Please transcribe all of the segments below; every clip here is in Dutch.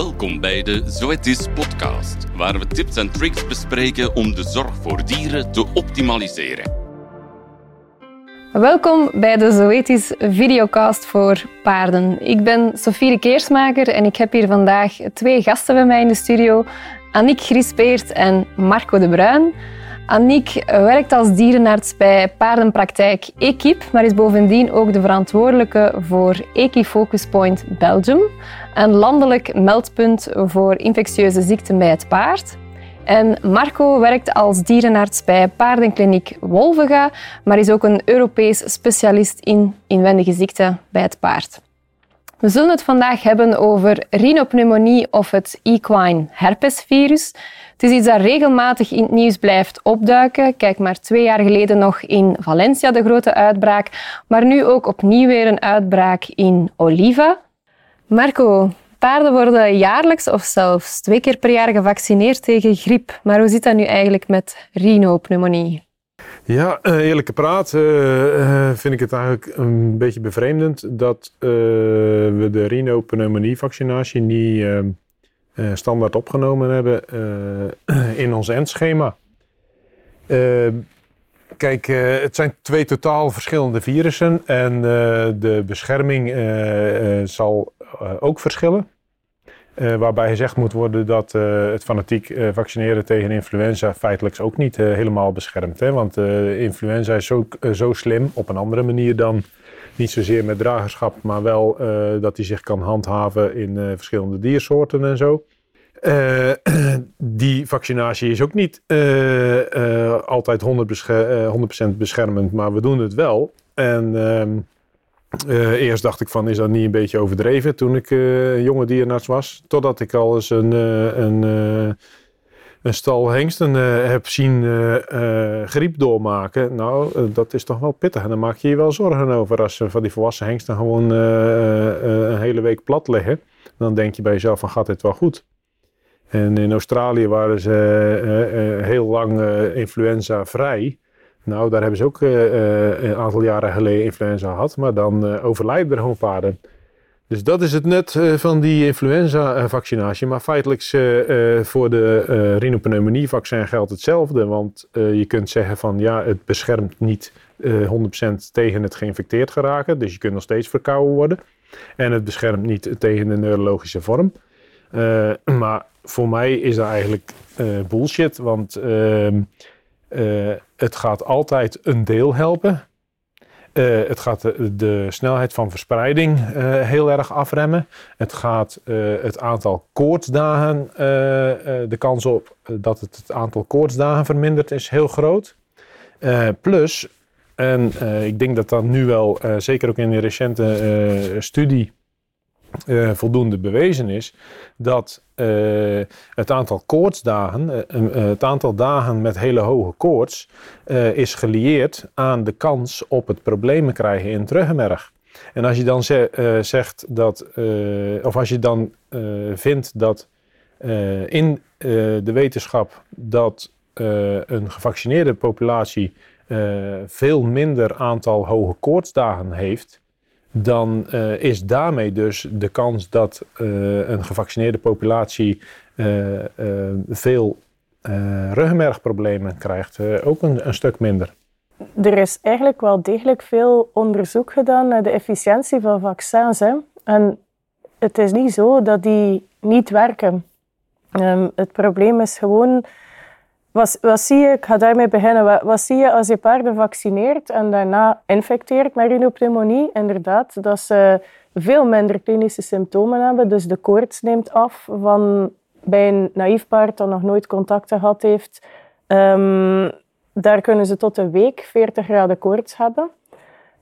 Welkom bij de Zoetis podcast, waar we tips en tricks bespreken om de zorg voor dieren te optimaliseren. Welkom bij de Zoetis videocast voor paarden. Ik ben Sofie Keersmaker en ik heb hier vandaag twee gasten bij mij in de studio. Annick Grispeert en Marco de Bruin. Annick werkt als dierenarts bij paardenpraktijk Equip, maar is bovendien ook de verantwoordelijke voor Equifocus Point Belgium, een landelijk meldpunt voor infectieuze ziekten bij het paard. En Marco werkt als dierenarts bij paardenkliniek Wolvega, maar is ook een Europees specialist in inwendige ziekten bij het paard. We zullen het vandaag hebben over rhinopneumonie of het equine herpesvirus. Het is iets dat regelmatig in het nieuws blijft opduiken. Kijk maar twee jaar geleden nog in Valencia de grote uitbraak, maar nu ook opnieuw weer een uitbraak in Oliva. Marco, paarden worden jaarlijks of zelfs twee keer per jaar gevaccineerd tegen griep. Maar hoe zit dat nu eigenlijk met rhinopneumonie? Ja, uh, eerlijke praat uh, vind ik het eigenlijk een beetje bevreemdend dat we de rhinopneumonie-vaccinatie niet standaard opgenomen hebben in ons endschema. kijk, het zijn twee totaal verschillende virussen en de bescherming zal ook verschillen. Waarbij gezegd moet worden dat het fanatiek vaccineren tegen influenza feitelijk ook niet helemaal beschermt. Hè? Want influenza is zo, zo slim op een andere manier dan niet zozeer met dragerschap, maar wel dat hij zich kan handhaven in verschillende diersoorten en zo. die vaccinatie is ook niet altijd 100%, beschermend, maar we doen het wel. En ehm, eerst dacht ik van, is dat niet een beetje overdreven toen ik jonge dierenarts was. Totdat ik al eens een, een, een stal hengsten heb zien griep doormaken. Nou, dat is toch wel pittig. En dan maak je je wel zorgen over als van die volwassen hengsten gewoon een hele week plat liggen. Dan denk je bij jezelf van, gaat dit wel goed? En in Australië waren ze heel lang influenza vrij. Nou, daar hebben ze ook een aantal jaren geleden influenza gehad, maar dan overlijden er gewoon paarden. Dus dat is het nut van die influenza-vaccinatie. Maar feitelijk voor de rhinopneumonie-vaccin geldt hetzelfde. Want je kunt zeggen van ja, het beschermt niet 100% tegen het geïnfecteerd geraken. Dus je kunt nog steeds verkouden worden. En het beschermt niet tegen de neurologische vorm. maar voor mij is dat eigenlijk bullshit. Want ehm, het gaat altijd een deel helpen. Uh, het gaat de, de, snelheid van verspreiding uh, heel erg afremmen. Het gaat het aantal koortsdagen, de kans op dat het, het aantal koortsdagen vermindert, is heel groot. plus, en ik denk dat dat nu wel, zeker ook in een recente studie, uh, voldoende bewezen is dat uh, het aantal koortsdagen, uh, het aantal dagen met hele hoge koorts, is gelieerd aan de kans op het problemen krijgen in het ruggenmerg. En als je dan ze zegt dat, of als je dan vindt dat in de wetenschap dat een gevaccineerde populatie veel minder aantal hoge koortsdagen heeft, dan uh, is daarmee dus de kans dat uh, een gevaccineerde populatie uh, veel ruggenmergproblemen krijgt ook een, een, stuk minder. Er is eigenlijk wel degelijk veel onderzoek gedaan naar de efficiëntie van vaccins. Hè? En het is niet zo dat die niet werken. Um, het probleem is gewoon wat, wat, zie je, ik ga daarmee beginnen, wat, zie je als je paarden vaccineert en daarna infecteert met rhinopneumonie? Inderdaad, dat ze veel minder klinische symptomen hebben. Dus de koorts neemt af van bij een naïef paard dat nog nooit contact gehad heeft. Um, daar kunnen ze tot een week 40 graden koorts hebben.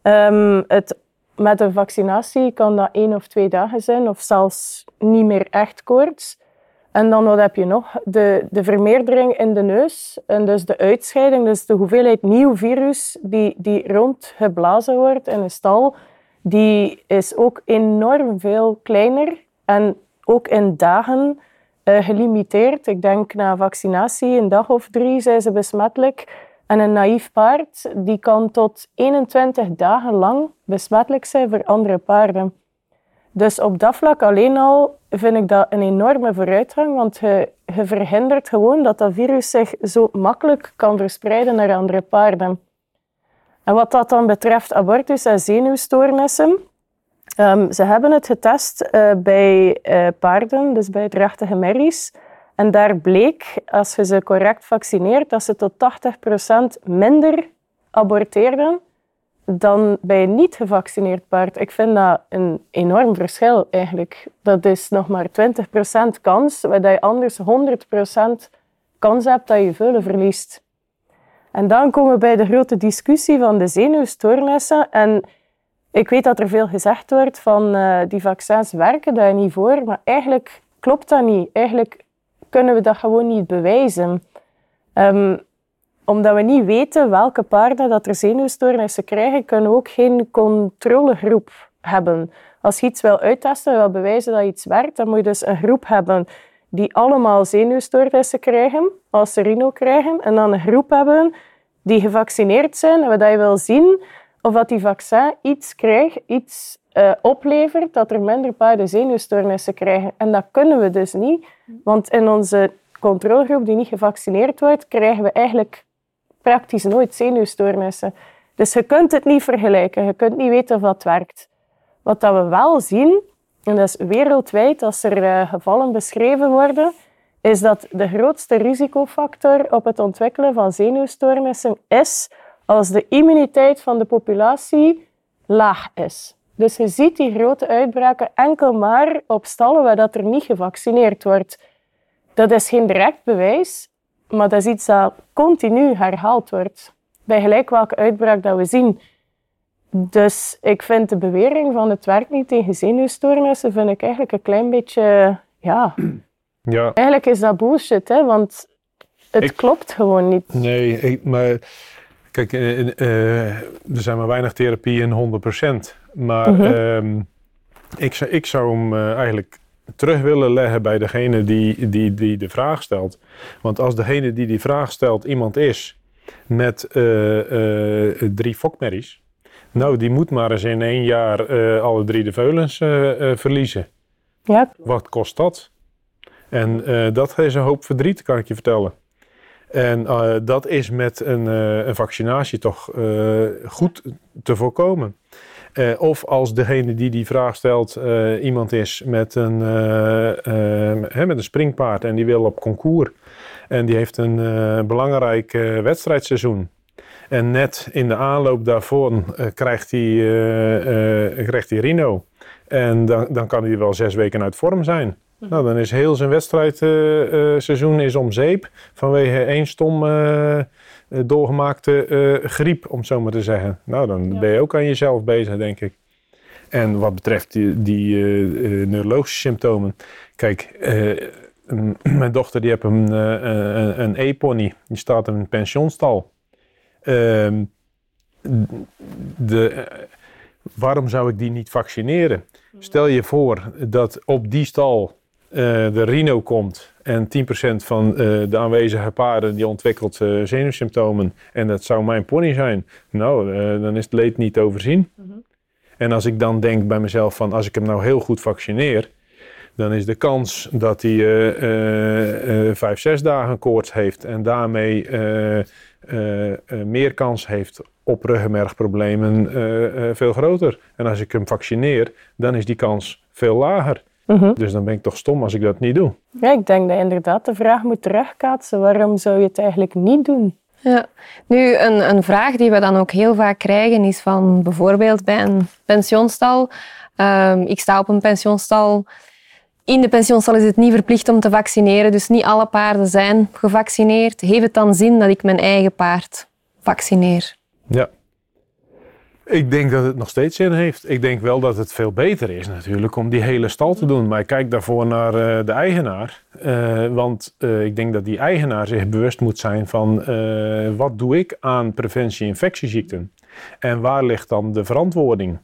Um, het, met een vaccinatie kan dat één of twee dagen zijn, of zelfs niet meer echt koorts. En dan wat heb je nog? De, de vermeerdering in de neus en dus de uitscheiding, dus de hoeveelheid nieuw virus die, die rondgeblazen wordt in een stal, die is ook enorm veel kleiner en ook in dagen uh, gelimiteerd. Ik denk na vaccinatie, een dag of drie zijn ze besmettelijk. En een naïef paard die kan tot 21 dagen lang besmettelijk zijn voor andere paarden. Dus op dat vlak alleen al vind ik dat een enorme vooruitgang, want je, verhindert gewoon dat dat virus zich zo makkelijk kan verspreiden naar andere paarden. En wat dat dan betreft abortus en zenuwstoornissen, um, ze hebben het getest uh, bij uh, paarden, dus bij drachtige merries. En daar bleek, als je ze correct vaccineert, dat ze tot 80% minder aborteerden dan bij een niet gevaccineerd paard. Ik vind dat een enorm verschil eigenlijk. Dat is nog maar 20% kans, waar je anders 100% kans hebt dat je vullen verliest. En dan komen we bij de grote discussie van de zenuwstoornissen. En ik weet dat er veel gezegd wordt van uh, die vaccins werken daar niet voor, maar eigenlijk klopt dat niet. Eigenlijk kunnen we dat gewoon niet bewijzen. Um, omdat we niet weten welke paarden dat er zenuwstoornissen krijgen, kunnen we ook geen controlegroep hebben. Als je iets wil uittesten, wil bewijzen dat iets werkt, dan moet je dus een groep hebben die allemaal zenuwstoornissen krijgen, als ze rino krijgen, en dan een groep hebben die gevaccineerd zijn, en dat je wil zien of dat die vaccin iets krijgt, iets uh, oplevert, dat er minder paarden zenuwstoornissen krijgen. En dat kunnen we dus niet, want in onze controlegroep die niet gevaccineerd wordt, krijgen we eigenlijk praktisch nooit zenuwstoornissen. Dus je kunt het niet vergelijken. Je kunt niet weten of dat werkt. Wat dat we wel zien, en dat is wereldwijd als er uh, gevallen beschreven worden, is dat de grootste risicofactor op het ontwikkelen van zenuwstoornissen is als de immuniteit van de populatie laag is. Dus je ziet die grote uitbraken enkel maar op stallen waar dat er niet gevaccineerd wordt. Dat is geen direct bewijs, maar dat is iets dat continu herhaald wordt. Bij gelijk welke uitbraak dat we zien. Dus ik vind de bewering van het werkt niet tegen zenuwstoornissen, vind ik eigenlijk een klein beetje, ja... ja. Eigenlijk is dat bullshit, hè, want het klopt gewoon niet. Nee, ik, maar kijk, uh, uh, er zijn maar weinig therapieën 100%. Maar mm -hmm. ik, ik zou hem eigenlijk terug willen leggen bij degene die, die, die de vraag stelt. Want als degene die die vraag stelt iemand is met uh, uh, drie fokmerries, nou, die moet maar eens in één jaar uh, alle drie de veulens verliezen. Ja. Wat kost dat? En dat is een hoop verdriet, kan ik je vertellen. En dat is met een, een vaccinatie toch goed te voorkomen. Uh, of als degene die die vraag stelt uh, iemand is met een, uh, met een springpaard en die wil op concours. En die heeft een belangrijk wedstrijdseizoen. En net in de aanloop daarvoor krijgt hij, krijgt Rino. En dan, dan kan hij wel zes weken uit vorm zijn. Mhm. Nou, dan is heel zijn wedstrijdseizoen is om zeep vanwege één stom eh, doorgemaakte griep, om zo maar te zeggen. Nou, dan ben je ook aan jezelf bezig, denk ik. En wat betreft die, die uh, neurologische symptomen. Kijk, mijn dochter die heeft een, een, een e-pony. Die staat in een pensionstal. Ehm, de, waarom zou ik die niet vaccineren? Stel je voor dat op die stal de rhino komt en 10% van uh, de aanwezige paarden die ontwikkelt uh, zenuwsymptomen. En dat zou mijn pony zijn. Nou, dan is het leed niet overzien. Mm -hmm. En als ik dan denk bij mezelf van als ik hem nou heel goed vaccineer. Dan is de kans dat hij vijf, zes dagen koorts heeft. En daarmee meer kans heeft op ruggenmergproblemen veel groter. En als ik hem vaccineer, dan is die kans veel lager. Mhm. Dus dan ben ik toch stom als ik dat niet doe. Ja, ik denk dat inderdaad de vraag moet terugkaatsen. Waarom zou je het eigenlijk niet doen? Ja, nu een, een vraag die we dan ook heel vaak krijgen is van bijvoorbeeld bij een pensioenstal. Um, ik sta op een pensioenstal. In de pensioenstal is het niet verplicht om te vaccineren, dus niet alle paarden zijn gevaccineerd. Heeft het dan zin dat ik mijn eigen paard vaccineer? Ja, ik denk dat het nog steeds zin heeft. Ik denk wel dat het veel beter is natuurlijk om die hele stal te doen. Maar ik kijk daarvoor naar uh, de eigenaar. Uh, want uh, ik denk dat die eigenaar zich bewust moet zijn van wat doe ik aan preventie infectieziekten? En waar ligt dan de verantwoording?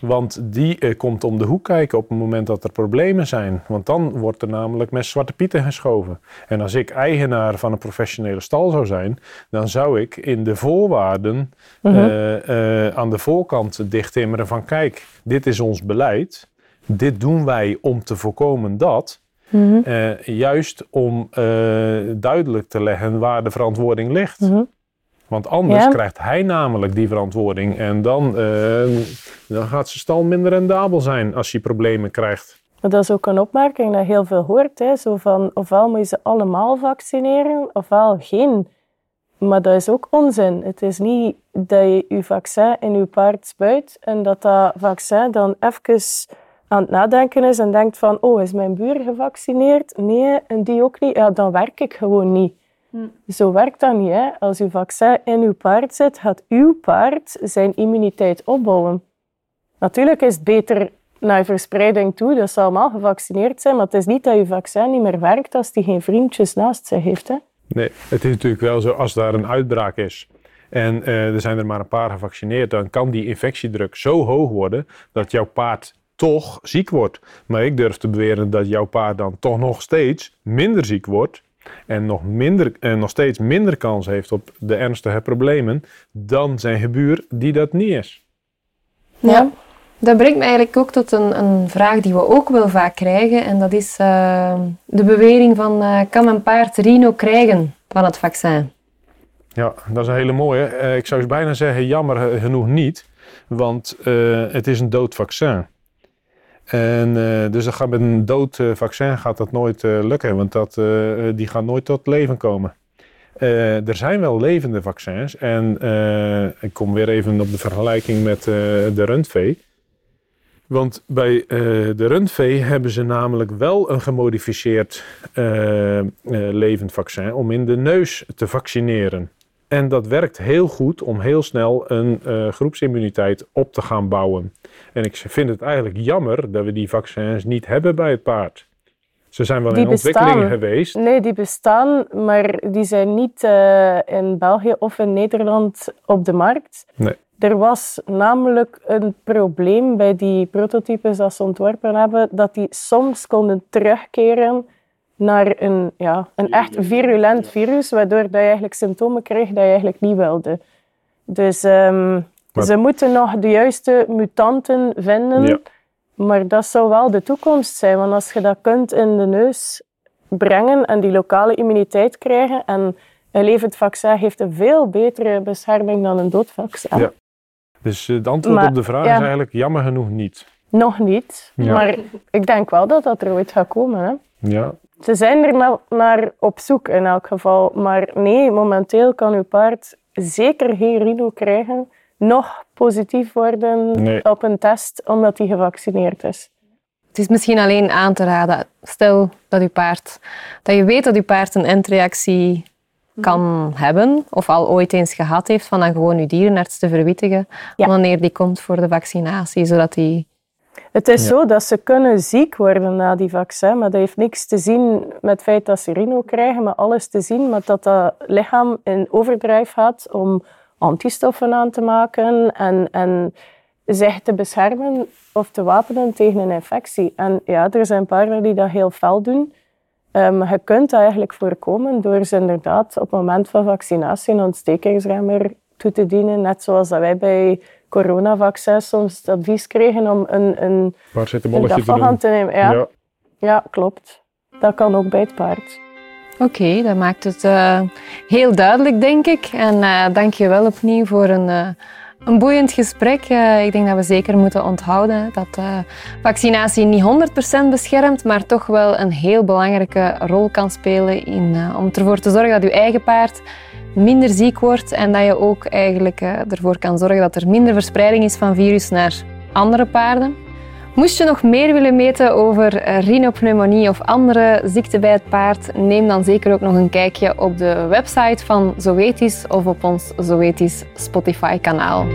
Want die eh, komt om de hoek kijken op het moment dat er problemen zijn. Want dan wordt er namelijk met zwarte pieten geschoven. En als ik eigenaar van een professionele stal zou zijn, dan zou ik in de voorwaarden uh, uh, aan de voorkant dichttimmeren van kijk, dit is ons beleid. dit doen wij om te voorkomen dat. Mhm. Eh, juist om eh, duidelijk te leggen waar de verantwoording ligt. Mhm. Want anders Ja. krijgt hij namelijk die verantwoording. En dan, eh, dan gaat zijn stal minder rendabel zijn als hij problemen krijgt. Maar dat is ook een opmerking dat heel veel hoort. Hè? Zo van, ofwel moet je ze allemaal vaccineren, ofwel geen. Maar dat is ook onzin. Het is niet dat je je vaccin in je paard spuit en dat dat vaccin dan even aan het nadenken is en denkt van, oh, is mijn buur gevaccineerd? Nee, en die ook niet. Ja, dan werk ik gewoon niet. Zo werkt dat niet. Hè? Als uw vaccin in uw paard zit, gaat uw paard zijn immuniteit opbouwen. Natuurlijk is het beter naar verspreiding toe, dat ze allemaal gevaccineerd zijn, maar het is niet dat je vaccin niet meer werkt als die geen vriendjes naast zich heeft. Hè? Nee, het is natuurlijk wel zo als daar een uitbraak is. En eh, er zijn er maar een paar gevaccineerd, dan kan die infectiedruk zo hoog worden dat jouw paard toch ziek wordt. Maar ik durf te beweren dat jouw paard dan toch nog steeds minder ziek wordt en nog, minder, en nog steeds minder kans heeft op de ernstige problemen dan zijn gebuur die dat niet is. Ja. Dat brengt me eigenlijk ook tot een, een vraag die we ook wel vaak krijgen. En dat is eh, de bewering van, eh, kan mijn paard rhino krijgen van het vaccin? Ja, dat is een hele mooie. Eh, ik zou bijna zeggen, jammer genoeg niet. Want eh, het is een dood vaccin. En eh, dus met een dood eh, vaccin gaat dat nooit eh, lukken. Want dat, die gaan nooit tot leven komen. Er zijn wel levende vaccins. En ik kom weer even op de vergelijking met de rundvee. Want bij de rundvee hebben ze namelijk wel een gemodificeerd levend vaccin om in de neus te vaccineren. En dat werkt heel goed om heel snel een groepsimmuniteit op te gaan bouwen. En ik vind het eigenlijk jammer dat we die vaccins niet hebben bij het paard. Ze zijn wel Die in ontwikkeling bestaan. geweest. Nee, die bestaan, maar die zijn niet eh, in België of in Nederland op de markt. Nee. Er was namelijk een probleem bij die prototypes dat ze ontworpen hebben, dat die soms konden terugkeren naar een, ja, een echt virulent virus, waardoor dat je eigenlijk symptomen kreeg dat je eigenlijk niet wilde. Dus ehm, Maar- ze moeten nog de juiste mutanten vinden, Ja. maar dat zou wel de toekomst zijn. Want als je dat kunt in de neus brengen en die lokale immuniteit krijgen, en een levend vaccin heeft een veel betere bescherming dan een dood vaccin. Ja. Dus eh, het antwoord Maar, op de vraag ja. is eigenlijk jammer genoeg niet. Nog niet, Ja. maar ik denk wel dat dat er ooit gaat komen. Hè? Ja, Ze zijn er na- naar op zoek in elk geval. Maar nee, momenteel kan uw paard zeker geen rhino krijgen, nog positief worden Nee. op een test omdat hij gevaccineerd is. Het is misschien alleen aan te raden. Stel dat, uw paard, dat je weet dat uw paard een endreactie kan hebben, of al ooit eens gehad heeft, van dan gewoon uw dierenarts te verwittigen Ja. wanneer die komt voor de vaccinatie, zodat die... Het is Ja. zo dat ze kunnen ziek worden na die vaccin, maar dat heeft niks te zien met het feit dat ze rhino krijgen, maar alles te zien met dat dat lichaam in overdrijf gaat om antistoffen aan te maken en, en zich te beschermen of te wapenen tegen een infectie. En ja, er zijn paarden die dat heel fel doen. Ehm, je kunt dat eigenlijk voorkomen door ze inderdaad op het moment van vaccinatie een ontstekingsremmer toe te dienen. Net zoals dat wij bij coronavaccins soms het advies kregen om een, een, een te nemen. Ja, ja. Ja. klopt. Dat kan ook bij het paard. Oké, dat maakt het eh, heel duidelijk, denk ik. En eh dank je wel opnieuw voor een, eh, een boeiend gesprek. Ik denk dat we zeker moeten onthouden dat vaccinatie niet 100% beschermt, maar toch wel een heel belangrijke rol kan spelen in, om ervoor te zorgen dat je eigen paard minder ziek wordt en dat je ook eigenlijk ervoor kan zorgen dat er minder verspreiding is van virus naar andere paarden. Moest je nog meer willen weten over rhinopneumonie of andere ziekten bij het paard, neem dan zeker ook nog een kijkje op de website van Zoetis of op ons Zoetis Spotify kanaal.